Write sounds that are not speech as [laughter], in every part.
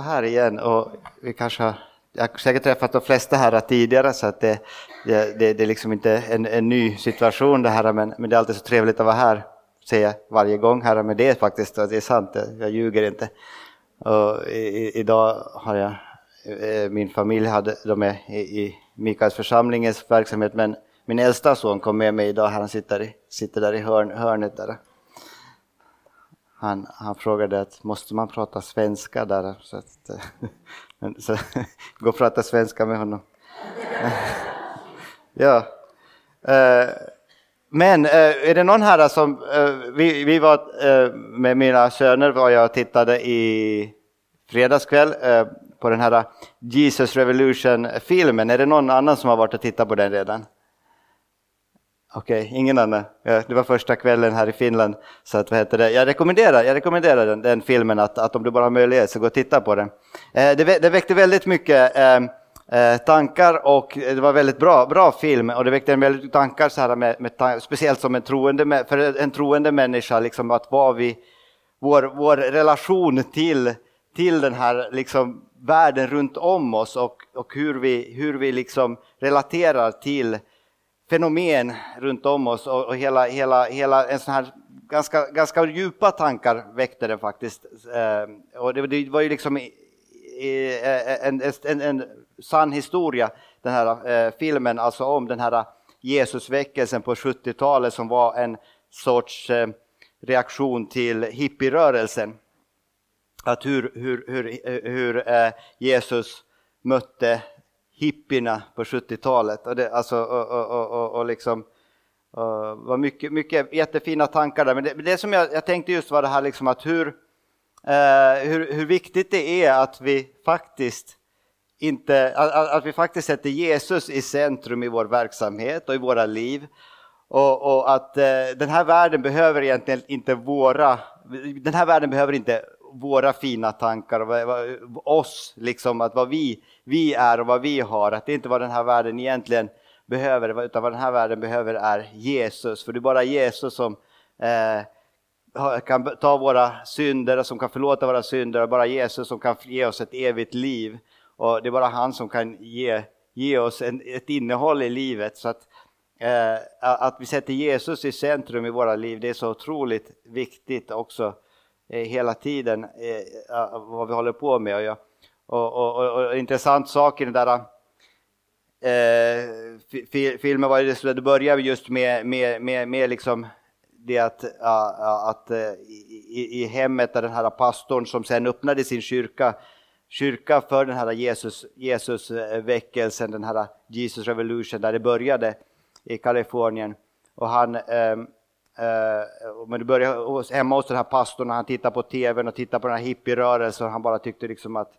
här igen och vi kanske har, jag har säkert träffat de flesta här tidigare så att det, det, det, det är liksom inte en, en, ny situation det här men, men det är alltid så trevligt att vara här, säger jag varje gång här men det är faktiskt det är sant, jag ljuger inte. Och i, idag har jag, eh, min familj hade, de är i, i Mikaels församlingens verksamhet men min äldsta son kom med mig idag, han sitter, sitter där i hörn, hörnet där han, han frågade att måste man prata svenska där? Så, att, [laughs] så [laughs] gå och prata svenska med honom. [laughs] ja. Eh, men eh, är det någon här som, eh, vi, vi var med mina söner var jag och tittade i fredagskväll på den här Jesus Revolution-filmen. Är det någon annan som har varit och tittat på den redan? Okej, okay, ingen annan. Det var första kvällen här i Finland. Så att, vad heter det? Jag rekommenderar, jag rekommenderar den, den filmen, att, att om du bara har möjlighet så gå och titta på den. Eh, det, det väckte väldigt mycket eh, eh, tankar och det var väldigt bra, bra film. Och det väckte väldigt tankar, så här med, med, speciellt som en troende, för en troende människa, liksom att vad vi, vår, vår relation till, till den här liksom, världen runt om oss och, och hur vi, hur vi liksom relaterar till fenomen runt om oss och, och hela, hela, hela en sån här ganska, ganska djupa tankar väckte det faktiskt. Eh, och det, det, var ju liksom i, i, eh, en, en, en, sann historia, den här eh, filmen, alltså om den här Jesusväckelsen på 70-talet som var en sorts eh, reaktion till hippierörelsen. Att hur, hur, hur, eh, hur eh, Jesus mötte hippierna på 70-talet. Och det, alltså, och, och, och, och liksom, och var mycket, mycket jättefina tankar där. Men det, det som jag, jag, tänkte just var det här liksom att hur, eh, hur, hur viktigt det är att vi faktiskt inte, att, att, vi faktiskt sätter Jesus i centrum i vår verksamhet och i våra liv. Och, och att eh, den här världen behöver egentligen inte våra, den här världen behöver inte våra fina tankar och oss, liksom, att vad vi, vi är och vad vi har, att det inte vad den här världen egentligen behöver, utan vad den här världen behöver är Jesus. För det är bara Jesus som eh, kan ta våra synder, och som kan förlåta våra synder, och bara Jesus som kan ge oss ett evigt liv. Och det är bara han som kan ge, ge oss en, ett innehåll i livet. Så att, eh, att vi sätter Jesus i centrum i våra liv, det är så otroligt viktigt också Eh, hela tiden eh, eh, vad vi håller på med. Och, och, och, och intressant sak i den där eh, filmen var det, det började just med, med, med, med liksom det att, att eh, i, i hemmet där den här pastorn som sen öppnade sin kyrka kyrka för den här Jesus, Jesus den här Jesus Revolution där det började i Kalifornien. Och han, ehm, Eh, men det började hemma hos den här pastorn, han tittade på tvn och tittade på den här hippierörelsen han bara tyckte liksom att,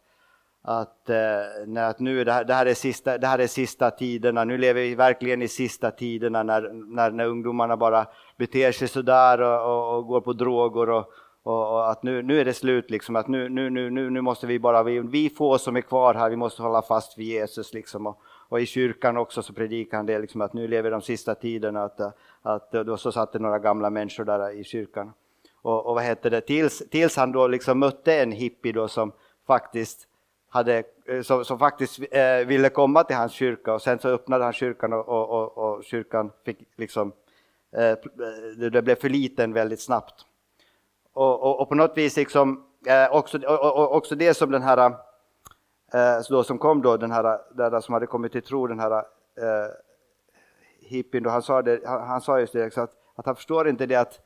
att, eh, nej, att nu det här, det, här är sista, det här är sista tiderna, nu lever vi verkligen i sista tiderna när, när, när ungdomarna bara beter sig sådär och, och, och går på droger och, och, och, att nu, nu är det slut liksom, att nu, nu, nu, nu måste vi bara, vi, vi få som är kvar här, vi måste hålla fast vid Jesus liksom. Och, och i kyrkan också så predikade han det liksom att nu lever de sista tiderna, att, att då så satt det några gamla människor där i kyrkan. Och, och vad heter det, tills, tills han då liksom mötte en hippie då som faktiskt hade, eh, som, som faktiskt eh, ville komma till hans kyrka och sen så öppnade han kyrkan och, och, och, och kyrkan fick liksom, eh, eh det, blev för liten väldigt snabbt. Och, och, på något vis liksom, eh, också, också det som den här eh, då, som kom då, den här där, som hade kommit till tro, den här eh, hippien, då, han, sa det, han, han sa just det, att, att han förstår inte det att,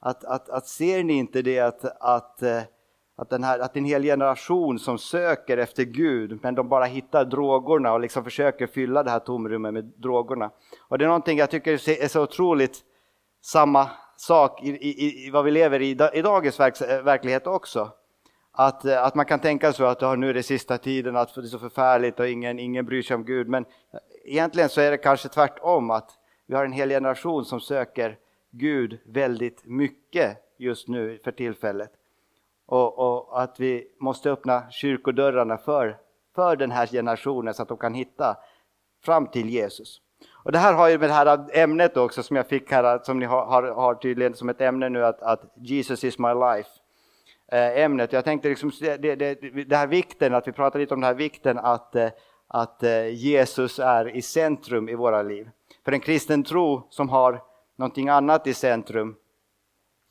att, att, att ser ni inte det att, att, eh, att, den här, att en hel generation som söker efter Gud, men de bara hittar drogerna och liksom försöker fylla det här tomrummet med drogerna. Och det är någonting jag tycker är så otroligt samma sak i, i, i vad vi lever i i dagens verk, verklighet också. Att, eh, att man kan tänka så att nu är det sista tiden, att det är så förfärligt och ingen, ingen bryr sig om Gud. Men egentligen så är det kanske tvärtom, att vi har en hel generation som söker Gud väldigt mycket just nu för tillfället. Och, och, att vi måste öppna kyrkodörrarna för, för den här generationen så att de kan hitta fram till Jesus. Och det här har ju med det här ämnet också som jag fick här, som ni har, har, har tydligen som ett ämne nu, att, att Jesus is my life. Eh, ämnet. Jag tänkte liksom det, det, det här vikten, att vi pratar lite om den här vikten att, eh, att eh, Jesus är i centrum i våra liv. För en kristen tro som har någonting annat i centrum,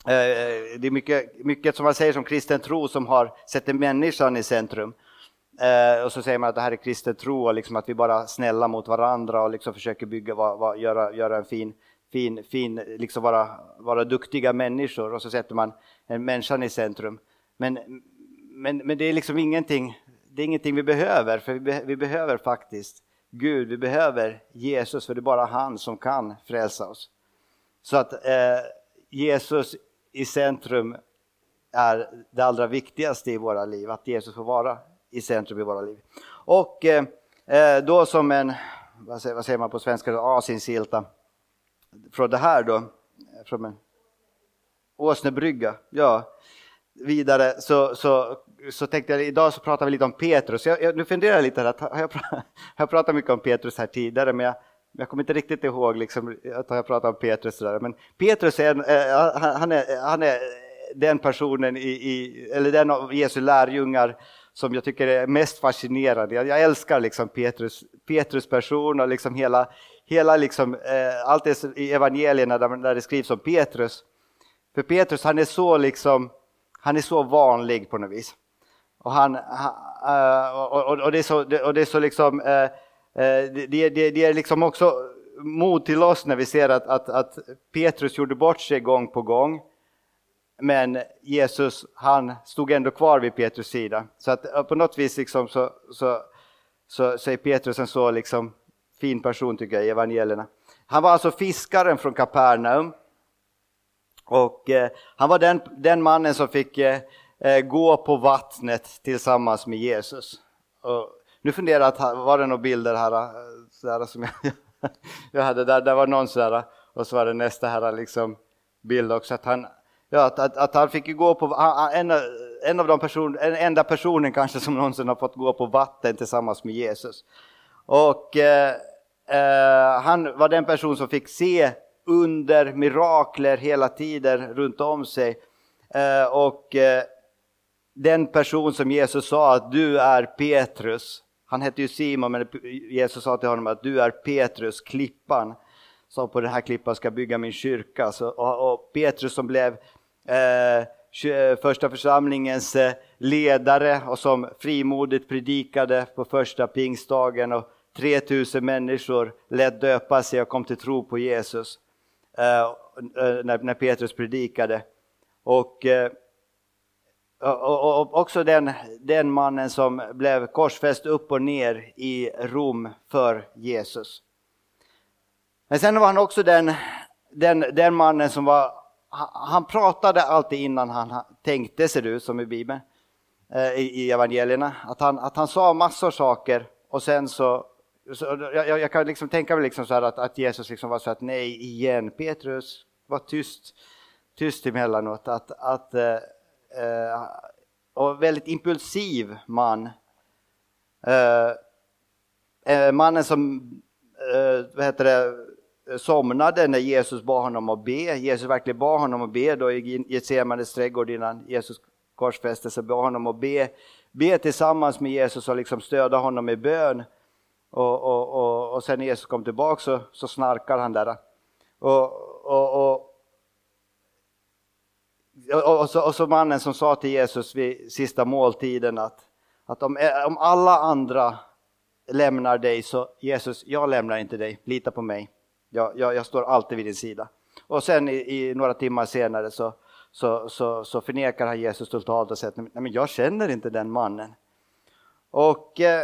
det är mycket, mycket som man säger som kristen tro som har sätter människan i centrum. Och så säger man att det här är kristen tro och liksom att vi bara är snälla mot varandra och liksom försöker bygga, va, va, göra, göra en fin, fin, fin liksom vara, vara duktiga människor och så sätter man en människan i centrum. Men, men, men det är liksom ingenting, det är ingenting vi behöver, för vi, be, vi behöver faktiskt Gud, vi behöver Jesus, för det är bara han som kan frälsa oss. Så att eh, Jesus i centrum är det allra viktigaste i våra liv, att Jesus får vara i centrum i våra liv. Och eh, eh då som en, vad säger, vad säger, man på svenska, asinsilta från det här då, eh, från en åsnebrygga, ja, vidare så, så, så tänkte jag idag så pratar vi lite om Petrus. Jag, jag, nu funderar jag lite här, att har jag, [laughs] har jag pratat mycket om Petrus här tidigare, men jag, jag kommer inte riktigt ihåg liksom, att jag pratat om Petrus. Där. Men Petrus är, en, eh, han, är, han är den personen i, i, eller den av Jesu lärjungar som jag tycker är mest fascinerande. Jag, jag älskar liksom Petrus, Petrus person och liksom hela, hela liksom, eh, allt det i evangelierna där, där det skrivs om Petrus. För Petrus han är så liksom, han är så vanlig på något vis. Och, han, eh, och, och, och, det är så, och det är så liksom, eh, eh, det, det, det, är liksom också mod till oss när vi ser att, att, att Petrus gjorde bort sig gång på gång. Men Jesus, han stod ändå kvar vid Petrus sida. Så att på något vis liksom så, så, så, så är Petrus en så liksom fin person tycker jag i evangelierna. Han var alltså fiskaren från Kapernaum. Och eh, han var den, den mannen som fick eh, eh, gå på vattnet tillsammans med Jesus. Och nu funderar jag, var det några bilder här, eh, sådär, som jag, [laughs] jag hade där, där var någon sådär, och så var det nästa här eh, liksom bild också, att han, ja, att, att, att, han fick gå på, en, en av de person, en enda personen kanske som någonsin har fått gå på vatten tillsammans med Jesus. Och eh, eh, han var den person som fick se under, mirakler hela tiden runt om sig. Eh, och eh, den person som Jesus sa att du är Petrus, han hette ju Simon men Jesus sa till honom att du är Petrus, klippan som på den här klippan ska bygga min kyrka. Så, och, och Petrus som blev Eh, första församlingens eh, ledare och som frimodigt predikade på första pingstdagen och 3000 människor lät döpa sig och kom till tro på Jesus Eh, eh, när Petrus predikade. Eh, och, och också den, den mannen som blev korsfäst upp och ner i Rom för Jesus. Men sen var han också den, den, den mannen som var han pratade alltid innan han tänkte, ser det ut som i Bibeln, i, evangelierna. Att han, att han sa massor saker och sen så, så eh, jag, jag, kan liksom tänka mig liksom så att, att Jesus liksom var så att nej igen, Petrus, var tyst, tyst emellanåt. Att, att, eh, eh och väldigt impulsiv man. Eh, eh mannen som, eh, vad heter det, somnade när Jesus bad honom att be. Jesus verkligen bad honom att be då i Getsemanes trädgård innan Jesus korsfästelse, bad honom att be, be tillsammans med Jesus och liksom stödja honom i bön. Och, och, och, och sen när Jesus kom tillbaka så, så snarkar han där. Och, och, och, och, så, och så mannen som sa till Jesus vid sista måltiden att, att om, om alla andra lämnar dig så Jesus, jag lämnar inte dig, lita på mig. Jag, jag, jag, står alltid vid din sida. Och sen i, i några timmar senare så, så, så, så förnekar han Jesus totalt och säger att Nej, men jag känner inte den mannen. Och eh,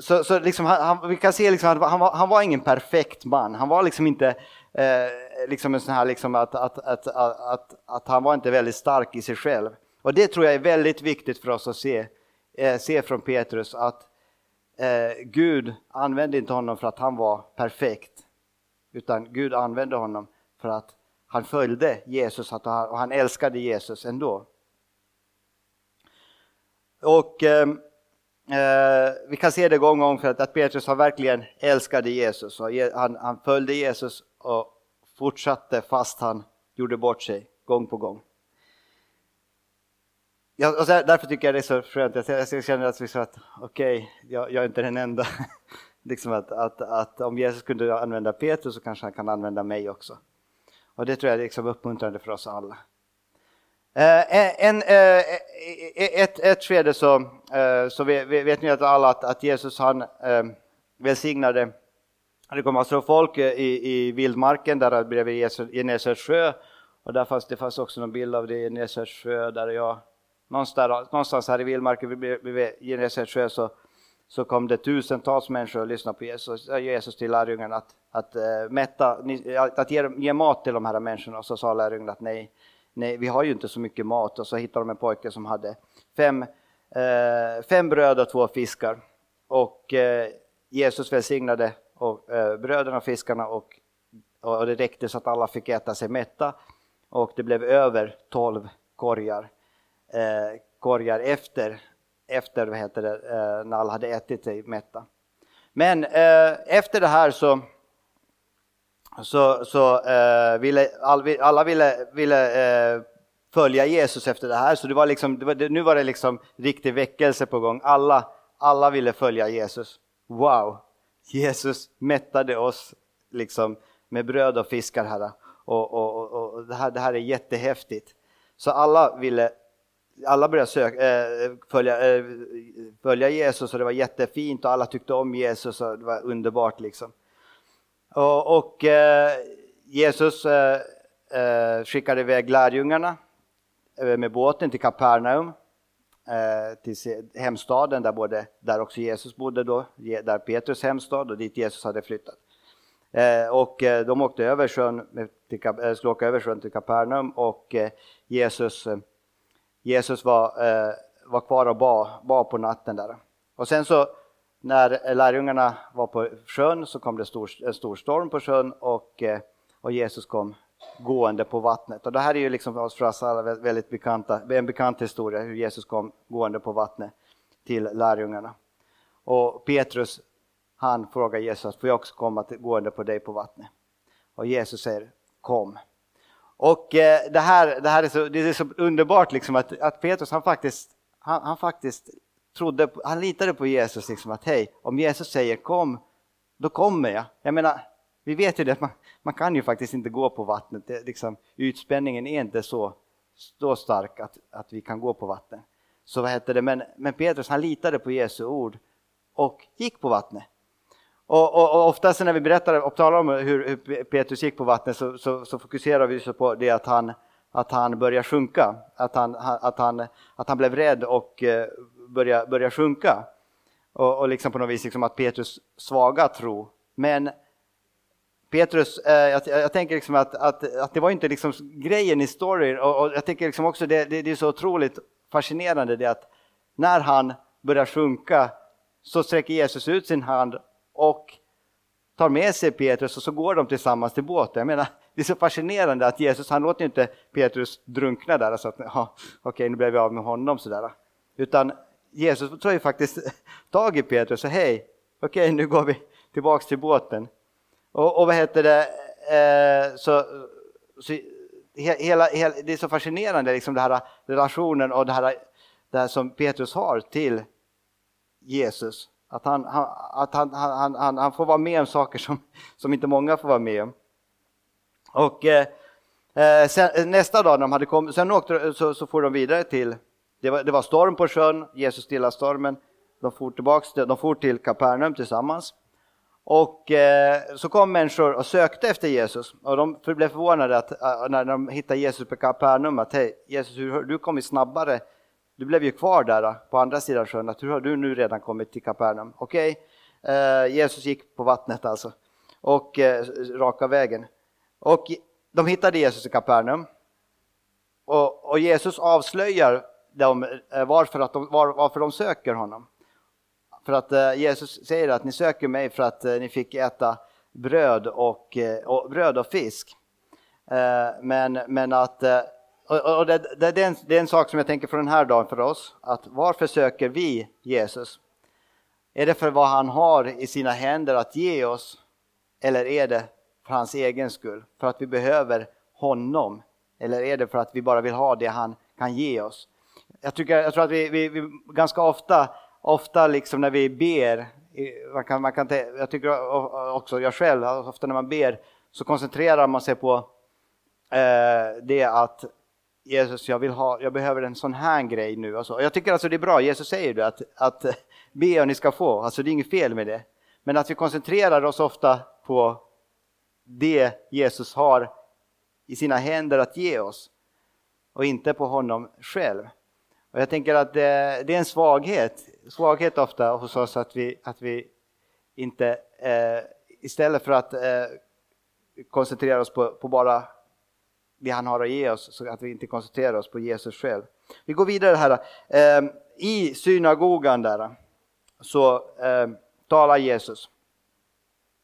så, så liksom han, vi kan se liksom, han, var, han var ingen perfekt man. Han var liksom inte eh, liksom en sån här liksom att, att, att, att, att, att, han var inte väldigt stark i sig själv. Och det tror jag är väldigt viktigt för oss att se, eh, se från Petrus att eh, Gud använde inte honom för att han var perfekt. Utan Gud använde honom för att han följde Jesus och han älskade Jesus ändå. Och eh, Eh, vi kan se det gång på gång att, Petrus har verkligen älskade Jesus. Och han, han följde Jesus och fortsatte fast han gjorde bort sig gång på gång. ja, och därför tycker jag det är så skönt, jag, jag känner att, att okej, okay, jag, jag, är inte den enda. [laughs] liksom att, att, att om Jesus kunde använda Petrus så kanske han kan använda mig också. Och det tror jag är liksom uppmuntrande för oss alla. Eh, en, eh, e, e, ett, ett skede så, eh, så vet ni att alla att, att Jesus han eh, välsignade, det kom alltså folk eh, i, i vildmarken där bredvid Genesarets sjö. Och där fanns, det fanns också någon bild av det i Genesarets sjö där jag, någonstans, någonstans här i vildmarken bredvid Genesarets sjö så, så kom det tusentals människor och lyssnade på Jesus, eh, Jesus till lärjungarna att, att, mätta, att ge, ge mat till de här människorna. Och så sa lärjungarna att nej, nej, vi har ju inte så mycket mat. Och så hittade de en pojke som hade fem, eh, fem bröd och två fiskar. Och eh, Jesus välsignade och, eh, bröden och fiskarna och, och det räckte så att alla fick äta sig mätta. Och det blev över tolv korgar, eh, korgar efter, efter vad heter det, eh, när alla hade ätit sig mätta. Men eh, efter det här så så, så eh, ville, alla ville, ville eh, följa Jesus efter det här. Så det var liksom, det var, nu var det liksom riktig väckelse på gång. Alla, alla ville följa Jesus. Wow! Jesus mättade oss liksom med bröd och fiskar här. Och, och, och, och det, här, det här är jättehäftigt. Så alla ville alla började söka, äh, eh, följa, äh, följa Jesus och det var jättefint och alla tyckte om Jesus och det var underbart liksom. Och, och eh, Jesus eh, eh, skickade iväg lärjungarna eh, med båten till Kapernaum, eh, till hemstaden där, både, där också Jesus bodde då, där Petrus hemstad och dit Jesus hade flyttat. Eh, och eh, de åkte över sjön, till, eh, skulle åka över sjön till Kapernaum och Jesus, Jesus var, var kvar och bad, bad på natten där. Och sen så när lärjungarna var på sjön så kom det stor, en stor storm på sjön och, eh, och Jesus kom gående på vattnet. Och det här är ju liksom för oss alla väldigt bekanta, en bekant historia hur Jesus kom gående på vattnet till lärjungarna. Och Petrus han frågar Jesus, får jag också komma till, gående på dig på vattnet? Och Jesus säger, kom. Och eh, det, här, det här är så, det är så underbart liksom att, att Petrus han faktiskt, han, han faktiskt trodde, han litade på Jesus, liksom att hej, om Jesus säger kom, då kommer jag. Jag menar, vi vet ju det, man, man kan ju faktiskt inte gå på vattnet. Det, liksom, utspänningen är inte så, så stark att, att vi kan gå på vatten. Så vad heter det, men, men Petrus han litade på Jesu ord och gick på vattnet. Och, och, och oftast när vi berättar och talar om hur, hur Petrus gick på vattnet så, så, så fokuserar vi så på det att han, att han börjar sjunka, att han, att han, att han blev rädd och eh, börja, börja sjunka. Och, och liksom på något vis liksom att Petrus svaga tro. Men Petrus, eh, jag, jag, tänker liksom att, att, att det var inte liksom grejen i storyn och, och jag tänker liksom också det, det, det, är så otroligt fascinerande det att när han börjar sjunka så sträcker Jesus ut sin hand och tar med sig Petrus och så går de tillsammans till båten. Jag menar, det är så fascinerande att Jesus, han låter inte Petrus drunkna där, så att ja, okej, nu blev vi av med honom sådär. Utan Jesus tar ju faktiskt [laughs] tag i Petrus och säger hej, okej okay, nu går vi tillbaks till båten. Och, och vad heter det, eh, så, så hela, hela, det är så fascinerande liksom den här relationen och det här, det här som Petrus har till Jesus. Att han, han, att han, han, han, han får vara med om saker som, som inte många får vara med om. Och eh, eh sen, nästa dag när de hade kommit, sen åkte, så, så får de vidare till det var, det var storm på sjön, Jesus stillade stormen. De for, tillbaks, de for till Kapernaum tillsammans. Och eh, så kom människor och sökte efter Jesus och de blev förvånade att, eh, när de hittade Jesus på Kapernaum att hej Jesus, hur, du kom snabbare. Du blev ju kvar där eh, på andra sidan sjön, att hur har du nu redan kommit till Kapernaum? Okej, okay. eh, Jesus gick på vattnet alltså och eh, raka vägen. Och de hittade Jesus i Kapernaum och, och Jesus avslöjar de, eh, varför, att de, var, varför de söker honom. För att eh, Jesus säger att ni söker mig för att eh, ni fick äta bröd och, eh, och bröd och fisk. Eh, men, men att, och det, det, är en, det är en sak som jag tänker från den här dagen för oss, att varför söker vi Jesus? Är det för vad han har i sina händer att ge oss? Eller är det för hans egen skull? För att vi behöver honom? Eller är det för att vi bara vill ha det han kan ge oss? Jag, tycker, jag tror att vi, vi, vi ganska ofta, ofta liksom när vi ber, man kan, man kan, jag tycker också jag själv, ofta när man ber så koncentrerar man sig på eh, det att Jesus, jag, vill ha, jag behöver en sån här grej nu. Alltså, jag tycker alltså det är bra, Jesus säger det, att, att be och ni ska få, alltså det är inget fel med det. Men att vi koncentrerar oss ofta på det Jesus har i sina händer att ge oss och inte på honom själv. Och jag tänker att det, det är en svaghet, svaghet ofta hos oss att vi, att vi inte eh, istället för att eh, koncentrera oss på, på, bara det han har att ge oss, så att vi inte koncentrerar oss på Jesus själv. Vi går vidare här. Eh, I synagogan där så eh, talar Jesus.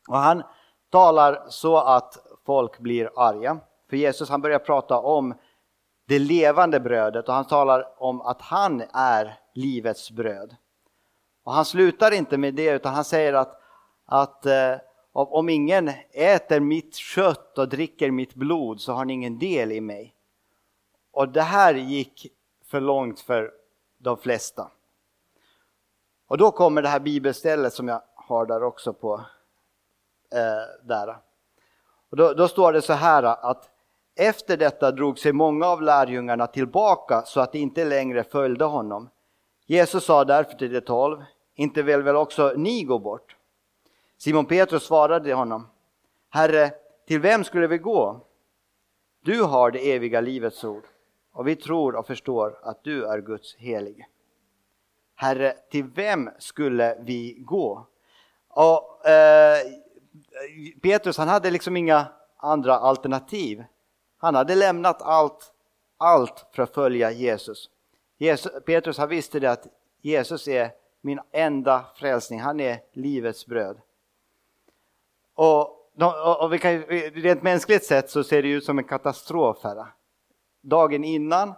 Och han talar så att folk blir arga. För Jesus han börjar prata om det levande brödet och han talar om att han är livets bröd. Och han slutar inte med det utan han säger att, att eh, om ingen äter mitt kött och dricker mitt blod så har ni ingen del i mig. Och det här gick för långt för de flesta. Och då kommer det här bibelstället som jag har där också på eh, där. Och då, då står det så här att efter detta drog sig många av lärjungarna tillbaka så att de inte längre följde honom. Jesus sa därför till de tolv, inte vill väl också ni gå bort? Simon Petrus svarade honom, Herre, till vem skulle vi gå? Du har det eviga livets ord och vi tror och förstår att du är Guds helige. Herre, till vem skulle vi gå? Och, eh, Petrus han hade liksom inga andra alternativ. Han hade lämnat allt, allt för att följa Jesus. Jesus Petrus han visste det att Jesus är min enda frälsning, han är livets bröd. Och, och vi kan, rent mänskligt sett så ser det ut som en katastrof här. Dagen innan,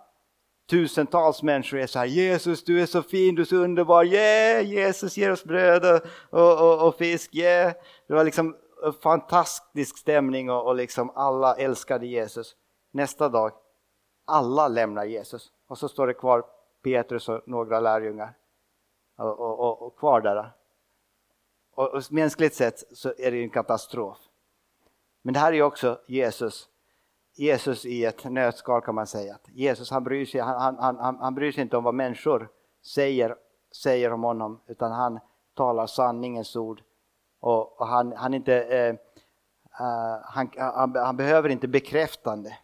tusentals människor är så här, Jesus du är så fin, du är så underbar, yeah, Jesus ger oss bröd och, och, och fisk, yeah. Det var liksom fantastisk stämning och, och liksom alla älskade Jesus. Nästa dag, alla lämnar Jesus och så står det kvar Petrus och några lärjungar och, och, och kvar där. Och, och mänskligt sett så är det en katastrof. Men det här är också Jesus, Jesus i ett nötskal kan man säga. Jesus han bryr, sig, han, han, han, han bryr sig inte om vad människor säger, säger om honom utan han talar sanningens ord och, och han, han, inte, eh, eh, han, han, han, behöver inte bekräftande.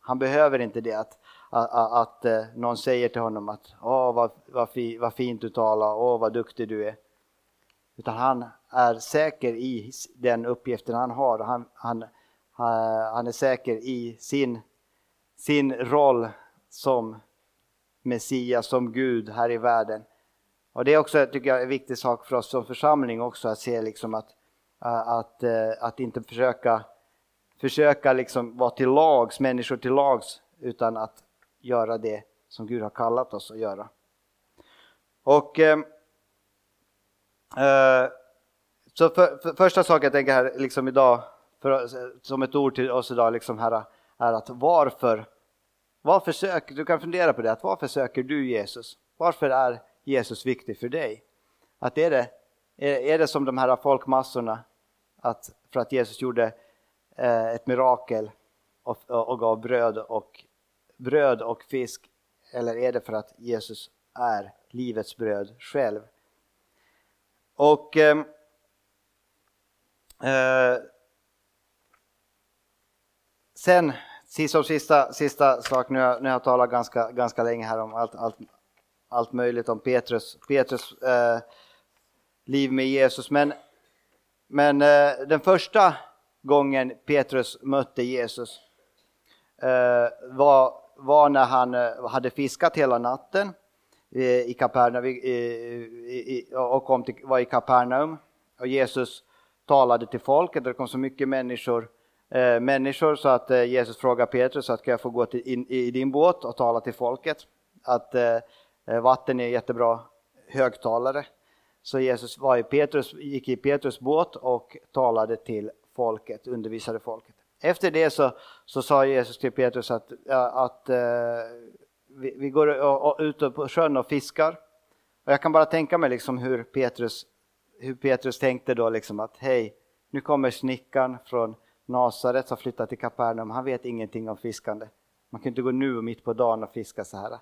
Han behöver inte det att, att, att, att någon säger till honom att åh vad, vad, fi, vad fint du talar, åh vad duktig du är. Utan han är säker i den uppgiften han har. Han, han, eh, han är säker i sin, sin roll som Messias, som Gud här i världen. Och det är också, tycker jag, en viktig sak för oss som församling också att se liksom att, att, eh, att inte försöka, försöka liksom vara till lags, människor till lags, utan att göra det som Gud har kallat oss att göra. Och eh, eh så för, för, första saken jag tänker här liksom idag, för, som ett ord till oss idag, liksom här, är att varför, varför söker, du kan fundera på det, att varför söker du Jesus? Varför är Jesus viktig för dig? Att är det, är det som de här folkmassorna, att för att Jesus gjorde eh, ett mirakel och, och gav bröd och, bröd och fisk, eller är det för att Jesus är livets bröd själv? Och eh, eh sen, som sista, sista sak, nu har jag talat ganska, ganska länge här om allt, allt, allt möjligt om Petrus, Petrus eh, liv med Jesus. Men, men eh, den första gången Petrus mötte Jesus eh, var, var när han eh, hade fiskat hela natten eh, i Kapernaum, och kom till, var i Kapernaum. Och Jesus talade till folket, det kom så mycket människor, eh, människor så att eh, Jesus frågade Petrus att kan jag få gå till, in, i din båt och tala till folket. Att Eh, Eh, vatten är jättebra högtalare. Så Jesus var i Petrus, gick i Petrus båt och talade till folket, undervisade folket. Efter det så, så sa Jesus till Petrus att, att eh, vi, vi går ut på sjön och fiskar. Och jag kan bara tänka mig liksom hur, Petrus, hur Petrus tänkte då liksom att hej, nu kommer snickaren från Nasaret som flyttat till Kapernaum, han vet ingenting om fiskande. Man kan inte gå nu mitt på dagen och fiska så här.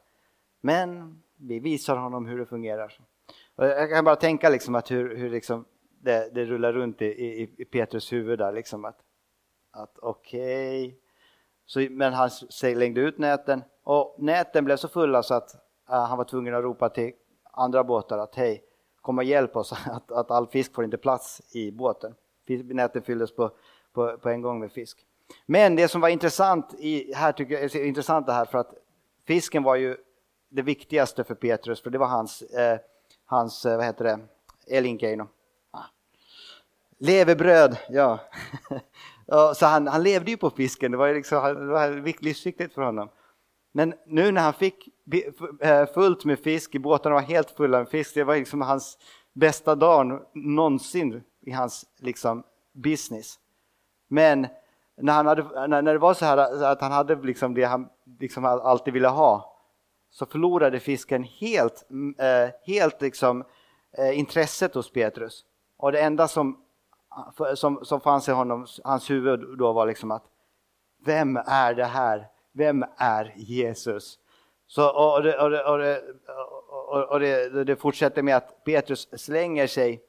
Men vi visar honom hur det fungerar. Och jag kan bara tänka liksom att hur, hur liksom det, det rullar runt i, i, i Petrus huvud där liksom att, att okej. Okay. men han slängde ut näten och näten blev så fulla så att uh, han var tvungen att ropa till andra båtar att hej, kom och hjälp oss [laughs] att, att all fisk får inte plats i båten. Näten fylldes på, på, på en gång med fisk. Men det som var intressant i, här tycker jag är intressant det här för att fisken var ju det viktigaste för Petrus för det var hans, eh, hans eh, vad heter det, elinkeino. Ah. Levebröd, [laughs] ja. så han, han levde ju på fisken, det var, liksom, det var livsviktigt för honom. Men nu när han fick eh, fullt med fisk, båtarna var helt fulla med fisk, det var liksom hans bästa dag någonsin i hans liksom, business. Men när, han hade, när, det var så här att han hade liksom det han liksom alltid ville ha, så förlorade fisken helt, eh, helt liksom, eh, intresset hos Petrus. Och det enda som, som, som fanns i honom, hans huvud då var liksom att vem är det här? Vem är Jesus? Så, och det, och det, och det, och det, det fortsätter med att Petrus slänger sig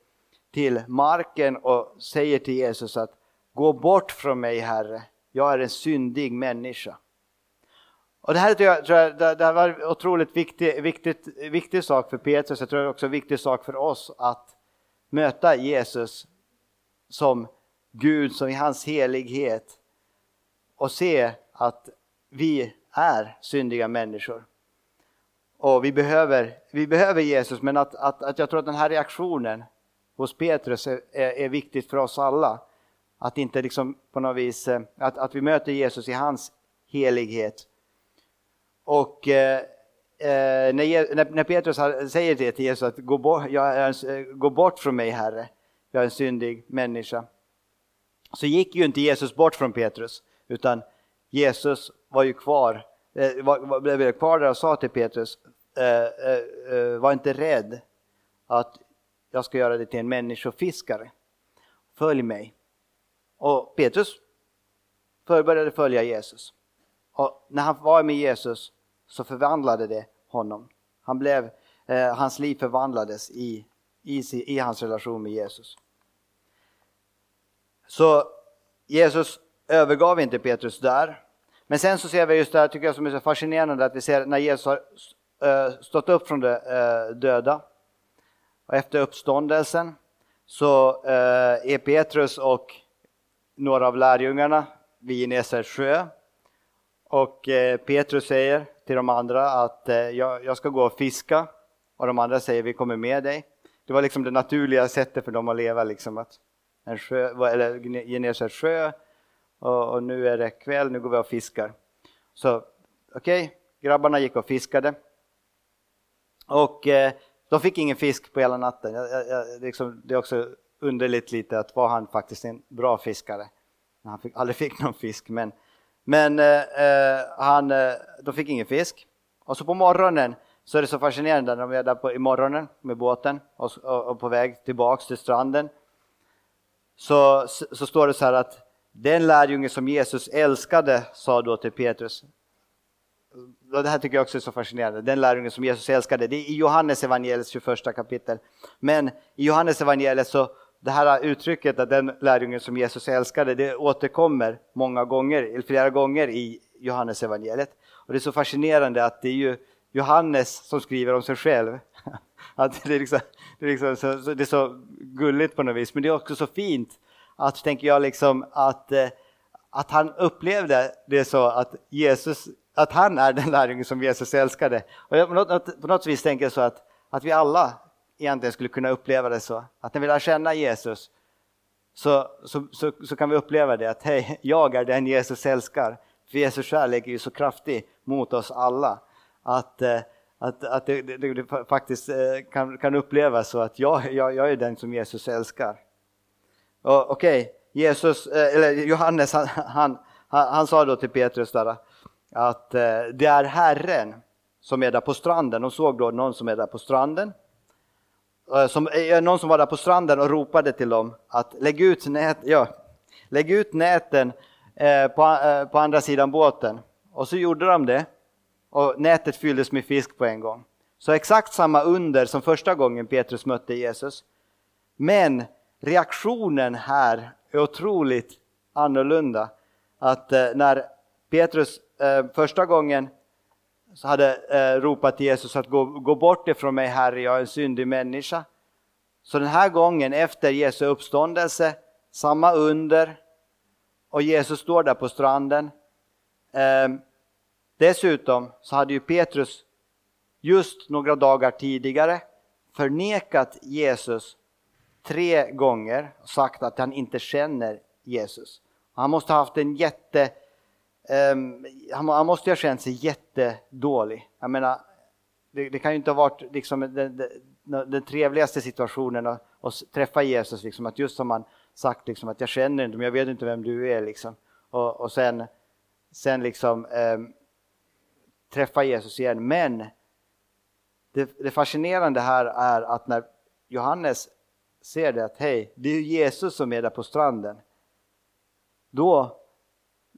till marken och säger till Jesus att gå bort från mig Herre, jag är en syndig människa. Och det här tror jag, tror jag det, det var en otroligt viktig, viktigt, viktig sak för Petrus, jag tror det är också en viktig sak för oss att möta Jesus som Gud, som i hans helighet och se att vi är syndiga människor. Och vi behöver, vi behöver Jesus, men att, att, att jag tror att den här reaktionen hos Petrus är, är, är viktigt för oss alla. Att inte liksom på något vis, eh, att, att vi möter Jesus i hans helighet. Och eh, eh när, när, Petrus säger det till Jesus att gå bort, gå bort från mig Herre, jag är en syndig människa. Så gick ju inte Jesus bort från Petrus, utan Jesus var ju kvar, eh, var, blev kvar där och sa till Petrus, eh, var inte rädd att jag ska göra dig till en människofiskare. Följ mig. Och Petrus började följa Jesus. Och när han var med Jesus så förvandlade det honom. Han blev, eh, hans liv förvandlades i, i, i hans relation med Jesus. Så Jesus övergav inte Petrus där. Men sen så ser vi just det här, tycker jag, som är så fascinerande, att vi ser när Jesus har eh, stått upp från de eh, döda och efter uppståndelsen så eh, är Petrus och några av lärjungarna vid Genesarets sjö. Och Petrus säger till de andra att eh, jag, ska gå och fiska. Och de andra säger vi kommer med dig. Det var liksom det naturliga sättet för dem att leva, liksom att en sjö, eller Genesarets sjö och, och, nu är det kväll, nu går vi och fiskar. Så okej, okay, grabbarna gick och fiskade. Och eh, de fick ingen fisk på hela natten. Jag, jag, liksom, det är också underligt lite att var han faktiskt en bra fiskare. Han fick, aldrig fick någon fisk men, men eh, eh han, eh, de fick ingen fisk. Och så på morgonen så är det så fascinerande när de är där på, i morgonen med båten och, och, och på väg tillbaks till stranden. Så, så, så står det så här att den lärjunge som Jesus älskade sa då till Petrus, det här tycker jag också är så fascinerande, den lärjunge som Jesus älskade, det är i Johannes evangeliets 21 kapitel. Men i Johannes evangeliet så det här uttrycket att den lärjungen som Jesus älskade, det återkommer många gånger, flera gånger i Johannes evangeliet. Och det är så fascinerande att det är ju Johannes som skriver om sig själv. [laughs] Att det, är liksom, det, är liksom så, det är så gulligt på något vis, men det är också så fint att, tänker jag, liksom, att, eh, att han upplevde det så att Jesus, att han är den lärjungen som Jesus älskade. Och på något, på något vis tänker jag så att, att vi alla egentligen skulle kunna uppleva det så. Att när vi lär känna Jesus så, så, så, så kan vi uppleva det att hej, jag är den Jesus älskar. För Jesus kärlek är ju så kraftig mot oss alla. Att, eh, att, att det, det, det faktiskt eh, kan, kan upplevas så att jag, jag, jag är den som Jesus älskar. Okej, okay, Jesus, eh, eller Johannes, han, han, han, han, sa då till Petrus där, att det är Herren som är där på stranden. De såg då någon som är där på stranden. Eh, som, eh, någon som var där på stranden och ropade till dem att lägg ut, nät, ja, lägg ut näten eh, på, eh, på andra sidan båten. Och så gjorde de det och nätet fylldes med fisk på en gång. Så exakt samma under som första gången Petrus mötte Jesus. Men reaktionen här är otroligt annorlunda. Att när Petrus första gången så hade eh, ropat till Jesus att gå, gå bort ifrån mig Herre, jag är en syndig människa. Så den här gången efter Jesu uppståndelse, samma under och Jesus står där på stranden. Eh, dessutom så hade ju Petrus just några dagar tidigare förnekat Jesus tre gånger och sagt att han inte känner Jesus. Han måste ha haft en jätte Um, han, han, måste ju ha känt sig jättedålig. Jag menar, det, det kan ju inte ha varit liksom den, den, den trevligaste situationen att, att, träffa Jesus, liksom, att just som han sagt liksom, att jag känner inte, men jag vet inte vem du är. Liksom. Och, och sen, sen liksom um, träffa Jesus igen. Men det, det fascinerande här är att när Johannes ser det att hej, det är Jesus som är där på stranden. Då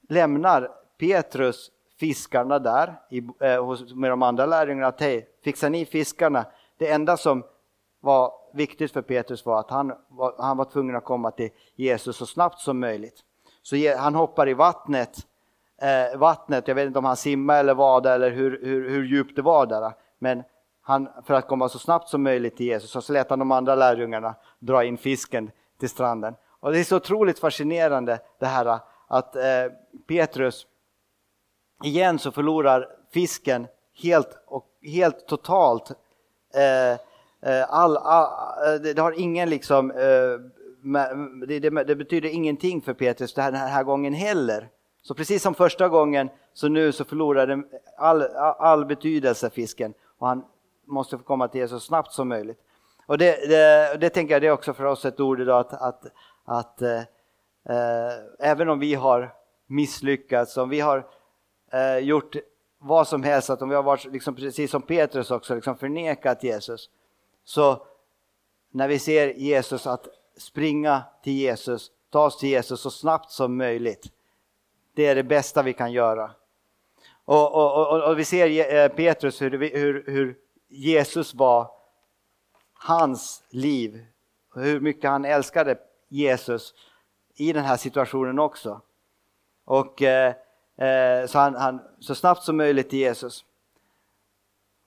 lämnar Petrus fiskarna där eh, med de andra lärjungarna att hej, fixar ni fiskarna? Det enda som var viktigt för Petrus var att han var, han var tvungen att komma till Jesus så snabbt som möjligt. Så han hoppar i vattnet, eh, vattnet, jag vet inte om han simmade eller vad eller hur, hur, hur djupt det var där, men han, för att komma så snabbt som möjligt till Jesus så lät han de andra lärjungarna dra in fisken till stranden. Och det är så otroligt fascinerande det här att eh, Petrus igen så förlorar fisken helt och helt totalt. Eh, eh all, all, eh, det har ingen liksom, eh, det, det, det, betyder ingenting för Petrus den här, den här gången heller. Så precis som första gången så nu så förlorar den all, all betydelse fisken och han måste få komma till Jesus så snabbt som möjligt. Och det, det, det tänker jag det är också för oss ett ord idag att, att, att eh, eh även om vi har misslyckats, om vi har eh, gjort vad som helst, att om vi har varit liksom, precis som Petrus också, liksom förnekat Jesus. Så när vi ser Jesus att springa till Jesus, ta oss till Jesus så snabbt som möjligt. Det är det bästa vi kan göra. Och, och, och, och vi ser eh, Petrus hur, hur, hur Jesus var hans liv, hur mycket han älskade Jesus i den här situationen också. Och Eh, Eh, så, han, han, så snabbt som möjligt till Jesus.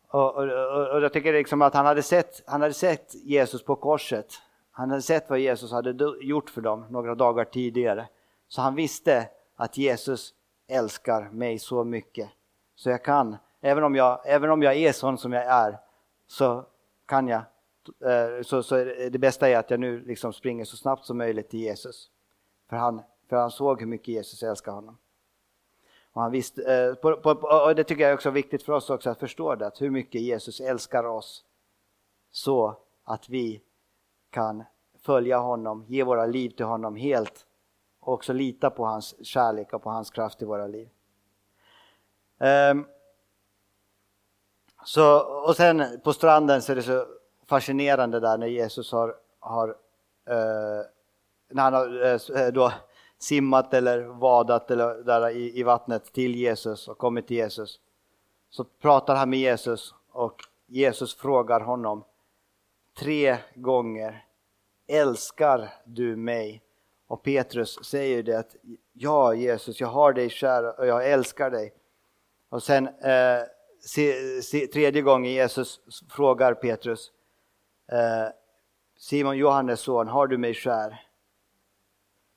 Och, och, och jag tycker liksom att han hade, sett, han hade sett Jesus på korset. Han hade sett vad Jesus hade gjort för dem några dagar tidigare. Så han visste att Jesus älskar mig så mycket. Så jag kan, även om jag, även om jag är sån som jag är, så kan jag. Eh, så, så det bästa är att jag nu liksom springer så snabbt som möjligt till Jesus. För han, för han såg hur mycket Jesus älskar honom. Och, han visste, eh, på, på, och det tycker jag är också viktigt för oss också att förstå det, att hur mycket Jesus älskar oss så att vi kan följa honom, ge våra liv till honom helt och också lita på hans kärlek och på hans kraft i våra liv. Um, så, och sen på stranden så är det så fascinerande där när Jesus har, har uh, när han har uh, då simmat eller vadat eller där i, i vattnet till Jesus och kommit till Jesus. Så pratar han med Jesus och Jesus frågar honom tre gånger Älskar du mig? Och Petrus säger det att ja Jesus, jag har dig kär och jag älskar dig. Och sen eh, se, se, tredje gången Jesus frågar Petrus eh, Simon Johannes son, har du mig kär?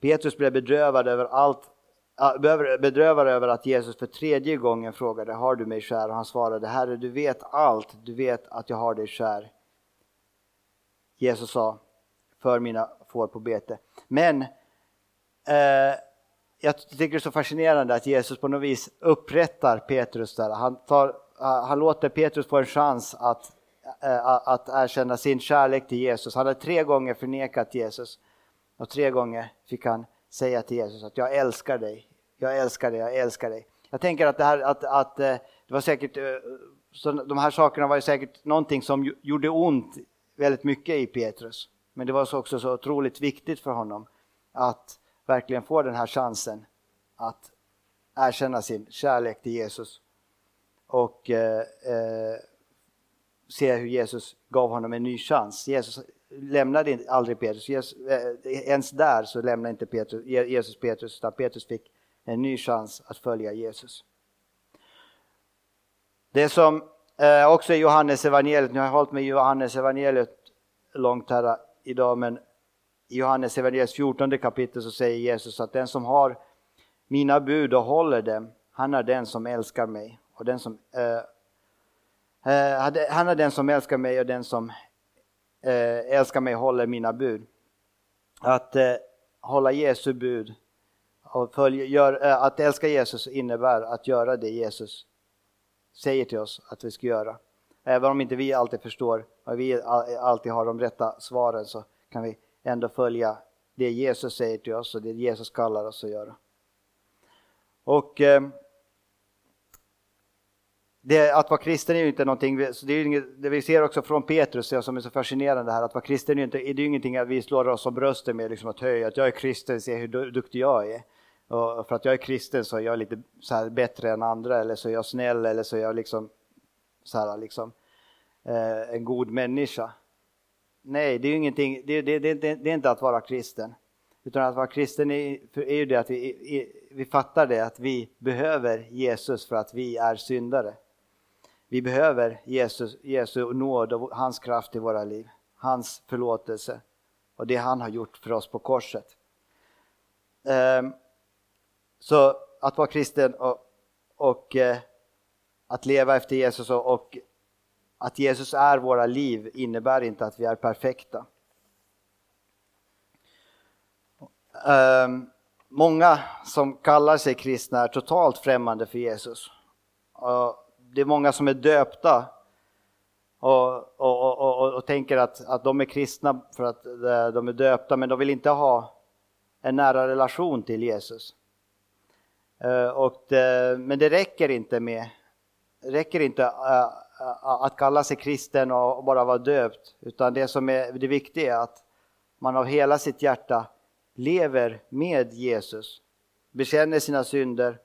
Petrus blev bedrövad över allt bedrövad över att Jesus för tredje gången frågade Har du mig kär? Och han svarade Herre, du vet allt, du vet att jag har dig kär. Jesus sa För mina får på bete. Men eh, jag tycker det är så fascinerande att Jesus på något vis upprättar Petrus där. Han, tar, eh, han låter Petrus få en chans att, eh, att erkänna sin kärlek till Jesus. Han har tre gånger förnekat Jesus. Och tre gånger fick han säga till Jesus att jag älskar dig, jag älskar dig, jag älskar dig. Jag tänker att det här att, att eh, det var säkert eh, Så de här sakerna var ju säkert någonting som gjorde ont väldigt mycket i Petrus. Men det var också så otroligt viktigt för honom att verkligen få den här chansen att erkänna sin kärlek till Jesus och eh, eh, se hur Jesus gav honom en ny chans. Jesus lämnade aldrig Petrus, Jesus, eh, ens där så lämnade inte Petrus, Jesus Petrus utan Petrus fick en ny chans att följa Jesus. Det som eh, också är Johannes evangeliet, nu har jag hållit med Johannes evangeliet långt här idag, men i Johannes evangeliets 14 kapitel så säger Jesus att den som har mina bud och håller dem, han är den som älskar mig. Och den som, eh, eh han är den som älskar mig och den som eh, älskar mig håller mina bud. Att eh, hålla Jesu bud och följa, gör, eh, att älska Jesus innebär att göra det Jesus säger till oss att vi ska göra. Även om inte vi alltid förstår och vi alltid har de rätta svaren så kan vi ändå följa det Jesus säger till oss och det Jesus kallar oss att göra. Och eh, det, att vara kristen är ju inte någonting, det, är inget, det vi ser också från Petrus som är så fascinerande här, att vara kristen är ju inte, det är ingenting att vi slår oss om bröstet med, liksom att höja, att jag är kristen, se hur duktig jag är. Och för att jag är kristen så är jag lite så bättre än andra, eller så är jag snäll, eller så är jag liksom, så här, liksom eh, en god människa. Nej, det är ju ingenting, det, det, det, det är inte att vara kristen. Utan att vara kristen är, är ju det att vi, vi fattar det, att vi behöver Jesus för att vi är syndare. Vi behöver Jesus, Jesu nåd och hans kraft i våra liv, hans förlåtelse och det han har gjort för oss på korset. Ehm, så att vara kristen och, och eh, att leva efter Jesus och, och, att Jesus är våra liv innebär inte att vi är perfekta. Ehm, många som kallar sig kristna är totalt främmande för Jesus. Det är många som är döpta och, och, och, och, tänker att, att de är kristna för att eh, de är döpta, men de vill inte ha en nära relation till Jesus. Eh, och det, men det räcker inte med räcker inte att kalla sig kristen och bara vara döpt, utan det som är det viktiga är att man av hela sitt hjärta lever med Jesus, bekänner sina synder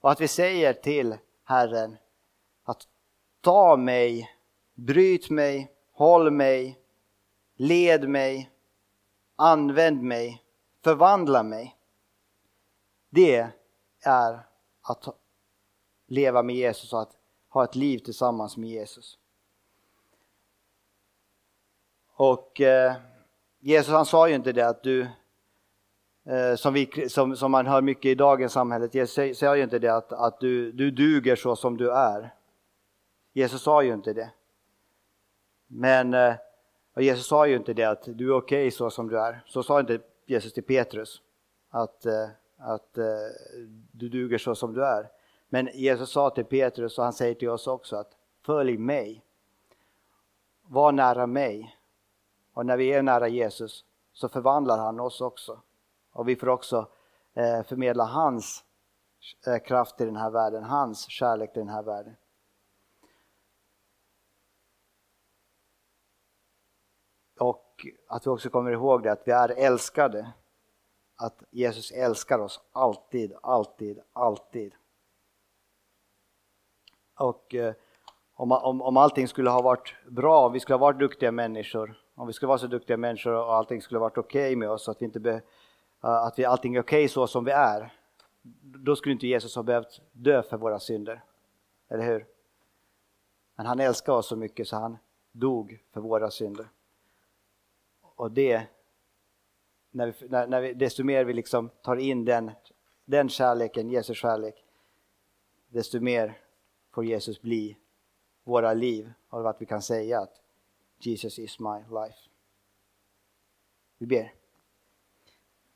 och att vi säger till Herren att ta mig, bryt mig, håll mig, led mig, använd mig, förvandla mig. Det är att leva med Jesus och att ha ett liv tillsammans med Jesus. Och eh, Jesus han sa ju inte det att du, eh, som, vi, som, som man hör mycket i dagens samhälle, Jesus säger ju inte det att, att du, du duger så som du är. Jesus sa ju inte det. Men och Jesus sa ju inte det att du är okej okay så som du är. Så sa inte Jesus till Petrus. Att, eh, att eh, du duger så som du är. Men Jesus sa till Petrus och han säger till oss också att följ mig. Var nära mig. Och när vi är nära Jesus så förvandlar han oss också. Och vi får också förmedla hans kraft i den här världen, hans kärlek till den här världen. Och att vi också kommer ihåg det, att vi är älskade. Att Jesus älskar oss alltid, alltid, alltid. Och eh, om, om, om allting skulle ha varit bra, om vi skulle ha varit duktiga människor, om vi skulle vara så duktiga människor och allting skulle ha varit okej okay med oss, att, vi inte be, eh, att vi, allting är okej okay så som vi är, då skulle inte Jesus ha behövt dö för våra synder. Eller hur? Men han älskar oss så mycket så han dog för våra synder. Och det, när vi, när, när vi, desto mer vi liksom tar in den, den kärleken, Jesu kärlek, desto mer får Jesus bli våra liv och att vi kan säga att Jesus is my life. Vi ber.